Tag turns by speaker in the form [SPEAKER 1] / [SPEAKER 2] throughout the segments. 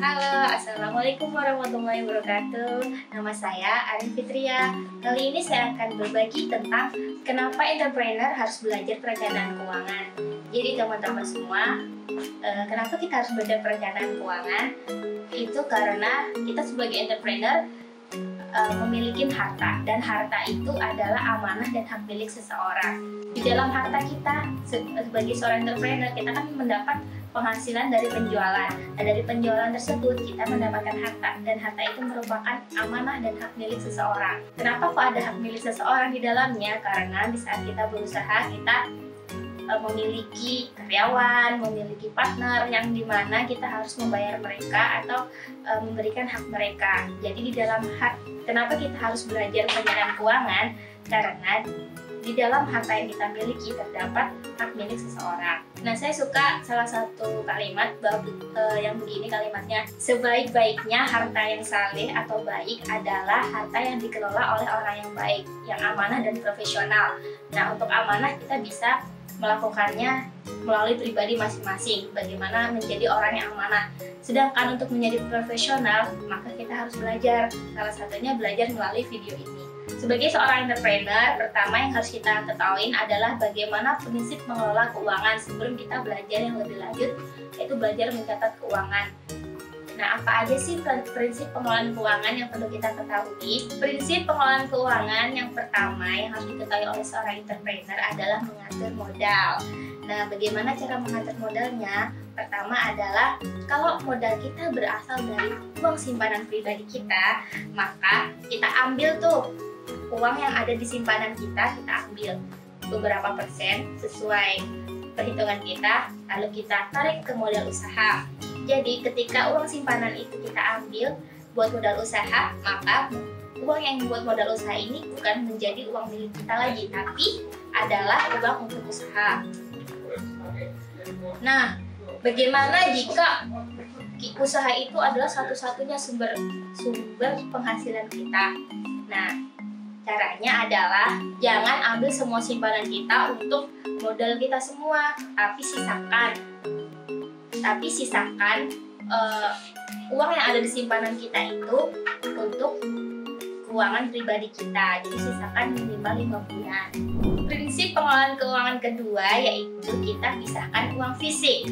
[SPEAKER 1] Halo, Assalamualaikum warahmatullahi wabarakatuh. Nama saya Arin Fitria. Kali ini saya akan berbagi tentang Kenapa entrepreneur harus belajar perencanaan keuangan. Jadi teman-teman semua eh, Kenapa kita harus belajar perencanaan keuangan? Itu karena kita sebagai entrepreneur eh, memiliki harta Dan harta itu adalah amanah dan hak milik seseorang Di dalam harta kita sebagai seorang entrepreneur Kita kan mendapat penghasilan dari penjualan. Nah, dari penjualan tersebut kita mendapatkan harta dan harta itu merupakan amanah dan hak milik seseorang. Kenapa kok ada hak milik seseorang di dalamnya? Karena di saat kita berusaha kita e, memiliki karyawan, memiliki partner yang di mana kita harus membayar mereka atau e, memberikan hak mereka. Jadi di dalam hak, kenapa kita harus belajar perencanaan keuangan? Karena di dalam harta yang kita miliki terdapat hak milik seseorang. Nah, saya suka salah satu kalimat uh, yang begini kalimatnya, sebaik-baiknya harta yang saleh atau baik adalah harta yang dikelola oleh orang yang baik, yang amanah dan profesional. Nah, untuk amanah kita bisa melakukannya melalui pribadi masing-masing, bagaimana menjadi orang yang amanah. Sedangkan untuk menjadi profesional, maka kita harus belajar. Salah satunya belajar melalui video ini. Sebagai seorang entrepreneur, pertama yang harus kita ketahui adalah bagaimana prinsip mengelola keuangan sebelum kita belajar yang lebih lanjut, yaitu belajar mencatat keuangan. Nah, apa aja sih prinsip pengelolaan keuangan yang perlu kita ketahui? Prinsip pengelolaan keuangan yang pertama yang harus diketahui oleh seorang entrepreneur adalah mengatur modal. Nah, bagaimana cara mengatur modalnya? Pertama adalah kalau modal kita berasal dari uang simpanan pribadi kita, maka kita ambil tuh uang yang ada di simpanan kita kita ambil beberapa persen sesuai perhitungan kita lalu kita tarik ke modal usaha. Jadi ketika uang simpanan itu kita ambil buat modal usaha maka uang yang buat modal usaha ini bukan menjadi uang milik kita lagi tapi adalah uang untuk usaha. Nah bagaimana jika usaha itu adalah satu-satunya sumber sumber penghasilan kita? Nah Caranya adalah jangan ambil semua simpanan kita untuk modal kita semua, tapi sisakan. Tapi sisakan uh, uang yang ada di simpanan kita itu untuk keuangan pribadi kita. Jadi sisakan minimal 5 bulan. Prinsip pengelolaan keuangan kedua yaitu kita pisahkan uang fisik.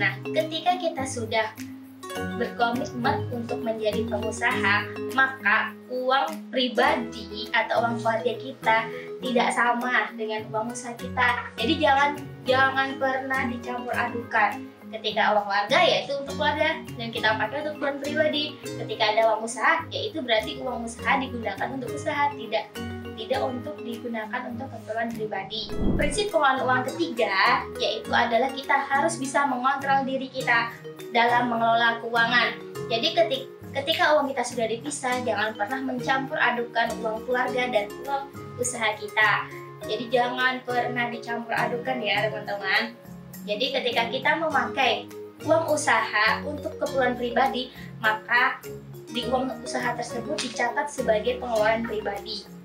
[SPEAKER 1] Nah, ketika kita sudah berkomitmen untuk menjadi pengusaha, maka uang pribadi atau uang keluarga kita tidak sama dengan uang usaha kita. Jadi jangan jangan pernah dicampur adukan. Ketika uang keluarga yaitu untuk keluarga dan kita pakai untuk uang pribadi. Ketika ada uang usaha yaitu berarti uang usaha digunakan untuk usaha, tidak tidak untuk digunakan untuk keperluan pribadi. Prinsip pengelolaan uang ketiga yaitu adalah kita harus bisa mengontrol diri kita dalam mengelola keuangan. Jadi ketika ketika uang kita sudah dipisah, jangan pernah mencampur adukan uang keluarga dan uang usaha kita. Jadi jangan pernah dicampur adukan ya teman-teman. Jadi ketika kita memakai uang usaha untuk keperluan pribadi, maka di uang usaha tersebut dicatat sebagai pengeluaran pribadi.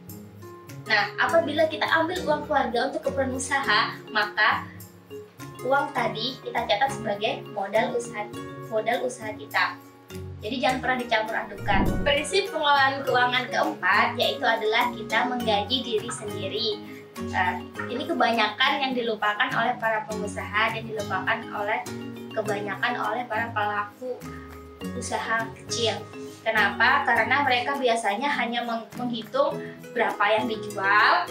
[SPEAKER 1] Nah, apabila kita ambil uang keluarga untuk keperluan usaha, maka uang tadi kita catat sebagai modal usaha modal usaha kita. Jadi jangan pernah dicampur adukan. Prinsip pengelolaan keuangan keempat yaitu adalah kita menggaji diri sendiri. Uh, ini kebanyakan yang dilupakan oleh para pengusaha dan dilupakan oleh kebanyakan oleh para pelaku usaha kecil. Kenapa? Karena mereka biasanya hanya menghitung berapa yang dijual,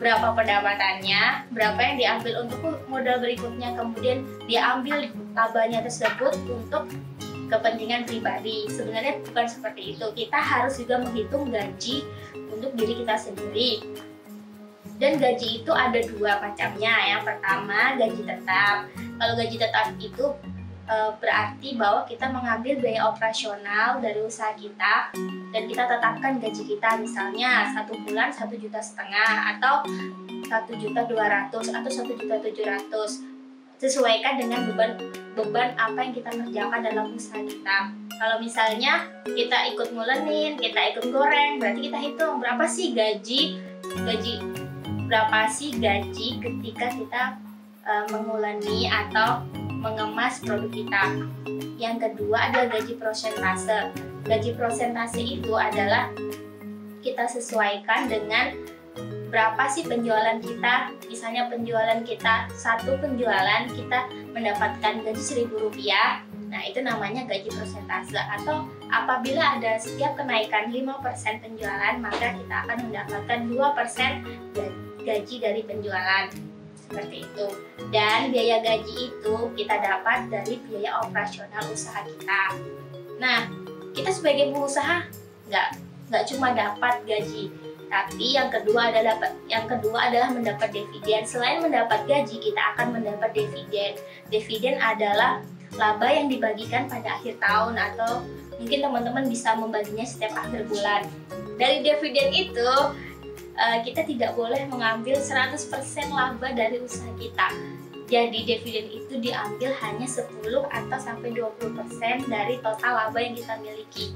[SPEAKER 1] berapa pendapatannya, berapa yang diambil untuk modal berikutnya, kemudian diambil labanya tersebut untuk kepentingan pribadi. Sebenarnya bukan seperti itu. Kita harus juga menghitung gaji untuk diri kita sendiri. Dan gaji itu ada dua macamnya. Yang pertama gaji tetap. Kalau gaji tetap itu berarti bahwa kita mengambil biaya operasional dari usaha kita dan kita tetapkan gaji kita misalnya satu bulan satu juta setengah atau satu juta dua ratus atau satu juta tujuh ratus. Sesuaikan dengan beban beban apa yang kita kerjakan dalam usaha kita. Kalau misalnya kita ikut ngulenin kita ikut goreng berarti kita hitung berapa sih gaji gaji berapa sih gaji ketika kita uh, menguleni atau mengemas produk kita. Yang kedua adalah gaji prosentase. Gaji prosentase itu adalah kita sesuaikan dengan berapa sih penjualan kita misalnya penjualan kita satu penjualan kita mendapatkan gaji seribu rupiah nah itu namanya gaji persentase atau apabila ada setiap kenaikan 5% penjualan maka kita akan mendapatkan 2% gaji dari penjualan seperti itu dan biaya gaji itu kita dapat dari biaya operasional usaha kita nah kita sebagai pengusaha nggak nggak cuma dapat gaji tapi yang kedua adalah yang kedua adalah mendapat dividen. Selain mendapat gaji, kita akan mendapat dividen. Dividen adalah laba yang dibagikan pada akhir tahun atau mungkin teman-teman bisa membaginya setiap akhir bulan. Dari dividen itu eh, kita tidak boleh mengambil 100% laba dari usaha kita. Jadi dividen itu diambil hanya 10 atau sampai 20% dari total laba yang kita miliki.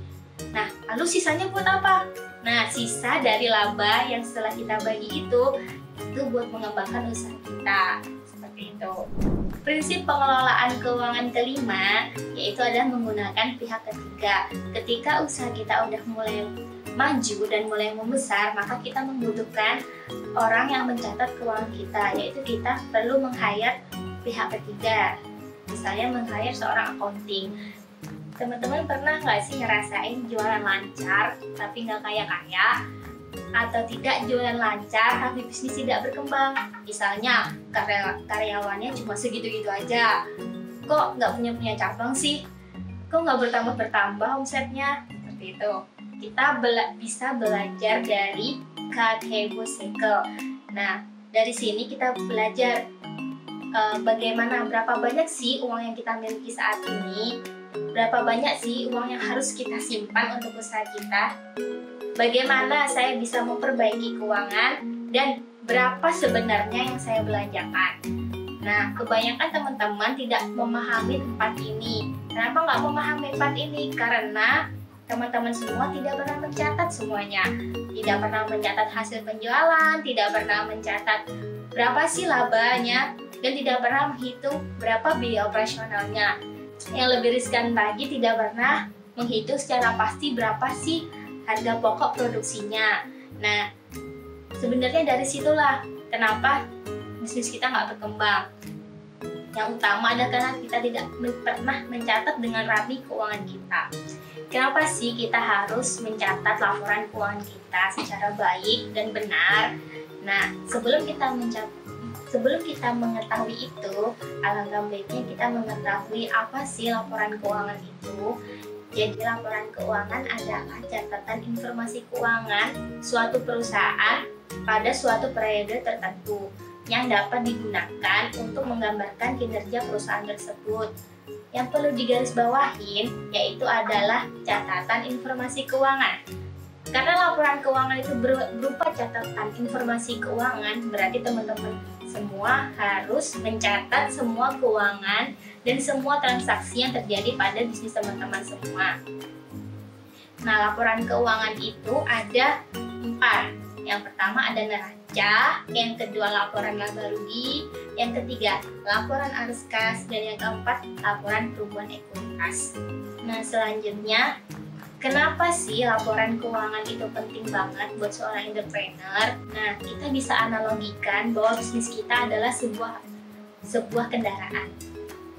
[SPEAKER 1] Nah, lalu sisanya buat apa? Nah, sisa dari laba yang setelah kita bagi itu itu buat mengembangkan usaha kita. Seperti itu. Prinsip pengelolaan keuangan kelima yaitu adalah menggunakan pihak ketiga. Ketika usaha kita udah mulai maju dan mulai membesar, maka kita membutuhkan orang yang mencatat keuangan kita, yaitu kita perlu meng-hire pihak ketiga. Misalnya meng-hire seorang accounting. Teman-teman pernah nggak sih ngerasain jualan lancar tapi nggak kaya-kaya? Atau tidak jualan lancar tapi bisnis tidak berkembang? Misalnya karya karyawannya cuma segitu-gitu aja. Kok nggak punya punya cabang sih? Kok nggak bertambah bertambah omsetnya? Seperti itu kita bela bisa belajar dari Kakebo Cycle nah dari sini kita belajar uh, bagaimana berapa banyak sih uang yang kita miliki saat ini Berapa banyak sih uang yang harus kita simpan untuk usaha kita? Bagaimana saya bisa memperbaiki keuangan dan berapa sebenarnya yang saya belanjakan? Nah, kebanyakan teman-teman tidak memahami tempat ini. Kenapa nggak memahami tempat ini? Karena teman-teman semua tidak pernah mencatat semuanya. Tidak pernah mencatat hasil penjualan, tidak pernah mencatat berapa sih labanya, dan tidak pernah menghitung berapa biaya operasionalnya yang lebih riskan lagi tidak pernah menghitung secara pasti berapa sih harga pokok produksinya. Nah, sebenarnya dari situlah kenapa bisnis kita nggak berkembang. Yang utama adalah karena kita tidak pernah mencatat dengan rapi keuangan kita. Kenapa sih kita harus mencatat laporan keuangan kita secara baik dan benar? Nah, sebelum kita mencatat Sebelum kita mengetahui itu, alangkah baiknya kita mengetahui apa sih laporan keuangan itu. Jadi laporan keuangan adalah catatan informasi keuangan suatu perusahaan pada suatu periode tertentu yang dapat digunakan untuk menggambarkan kinerja perusahaan tersebut. Yang perlu digarisbawahin yaitu adalah catatan informasi keuangan. Karena laporan keuangan itu berupa catatan informasi keuangan, berarti teman-teman semua harus mencatat semua keuangan dan semua transaksi yang terjadi pada bisnis teman-teman semua. Nah, laporan keuangan itu ada empat. Yang pertama ada neraca, yang kedua laporan laba rugi, yang ketiga laporan arus kas, dan yang keempat laporan perubahan ekuitas. Nah, selanjutnya Kenapa sih laporan keuangan itu penting banget buat seorang entrepreneur? Nah, kita bisa analogikan bahwa bisnis kita adalah sebuah sebuah kendaraan.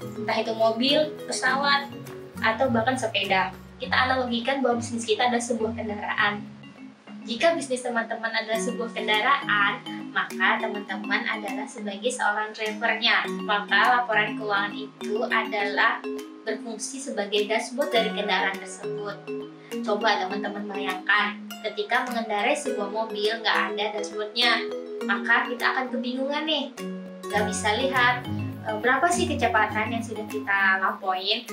[SPEAKER 1] Entah itu mobil, pesawat, atau bahkan sepeda. Kita analogikan bahwa bisnis kita adalah sebuah kendaraan. Jika bisnis teman-teman adalah sebuah kendaraan, maka teman-teman adalah sebagai seorang drivernya. Maka laporan keuangan itu adalah berfungsi sebagai dashboard dari kendaraan tersebut. Coba teman-teman bayangkan, ketika mengendarai sebuah mobil nggak ada dashboardnya, maka kita akan kebingungan nih, nggak bisa lihat e, berapa sih kecepatan yang sudah kita lapoin,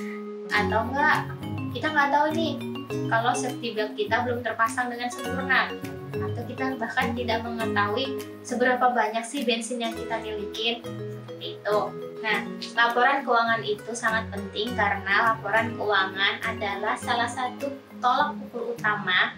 [SPEAKER 1] atau enggak kita nggak tahu nih kalau safety belt kita belum terpasang dengan sempurna atau kita bahkan tidak mengetahui seberapa banyak sih bensin yang kita miliki itu. Nah, laporan keuangan itu sangat penting karena laporan keuangan adalah salah satu tolak ukur utama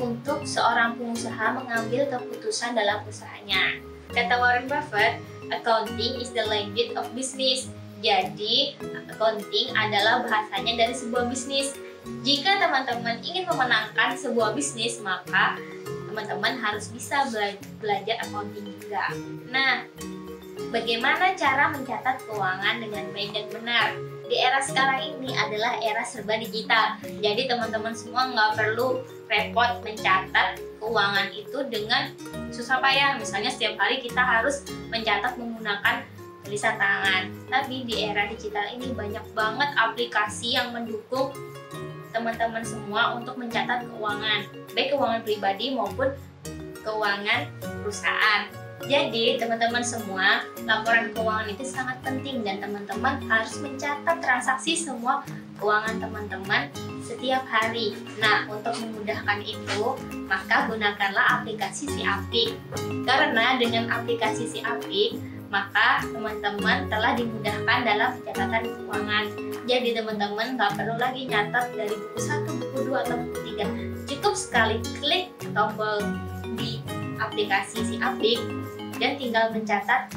[SPEAKER 1] untuk seorang pengusaha mengambil keputusan dalam usahanya. Kata Warren Buffett, accounting is the language of business. Jadi, accounting adalah bahasanya dari sebuah bisnis. Jika teman-teman ingin memenangkan sebuah bisnis, maka teman-teman harus bisa bela belajar accounting juga. Nah, bagaimana cara mencatat keuangan dengan baik dan benar? Di era sekarang ini adalah era serba digital. Jadi teman-teman semua nggak perlu repot mencatat keuangan itu dengan susah payah. Misalnya setiap hari kita harus mencatat menggunakan tulisan tangan. Tapi di era digital ini banyak banget aplikasi yang mendukung teman-teman semua untuk mencatat keuangan, baik keuangan pribadi maupun keuangan perusahaan. Jadi, teman-teman semua, laporan keuangan itu sangat penting dan teman-teman harus mencatat transaksi semua keuangan teman-teman setiap hari. Nah, untuk memudahkan itu, maka gunakanlah aplikasi si Apik. Karena dengan aplikasi si Apik, maka teman-teman telah dimudahkan dalam pencatatan keuangan. Jadi teman-teman nggak perlu lagi nyatat dari buku 1, buku 2, atau buku 3. Cukup sekali klik tombol di aplikasi si Apik dan tinggal mencatat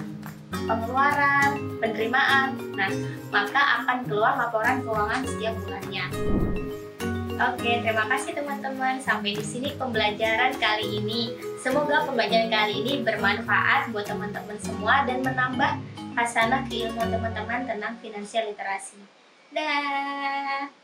[SPEAKER 1] pengeluaran, penerimaan. Nah, maka akan keluar laporan keuangan setiap bulannya. Oke, terima kasih teman-teman. Sampai di sini pembelajaran kali ini. Semoga pembelajaran kali ini bermanfaat buat teman-teman semua dan menambah hasanah keilmuan teman-teman tentang finansial literasi. Dah.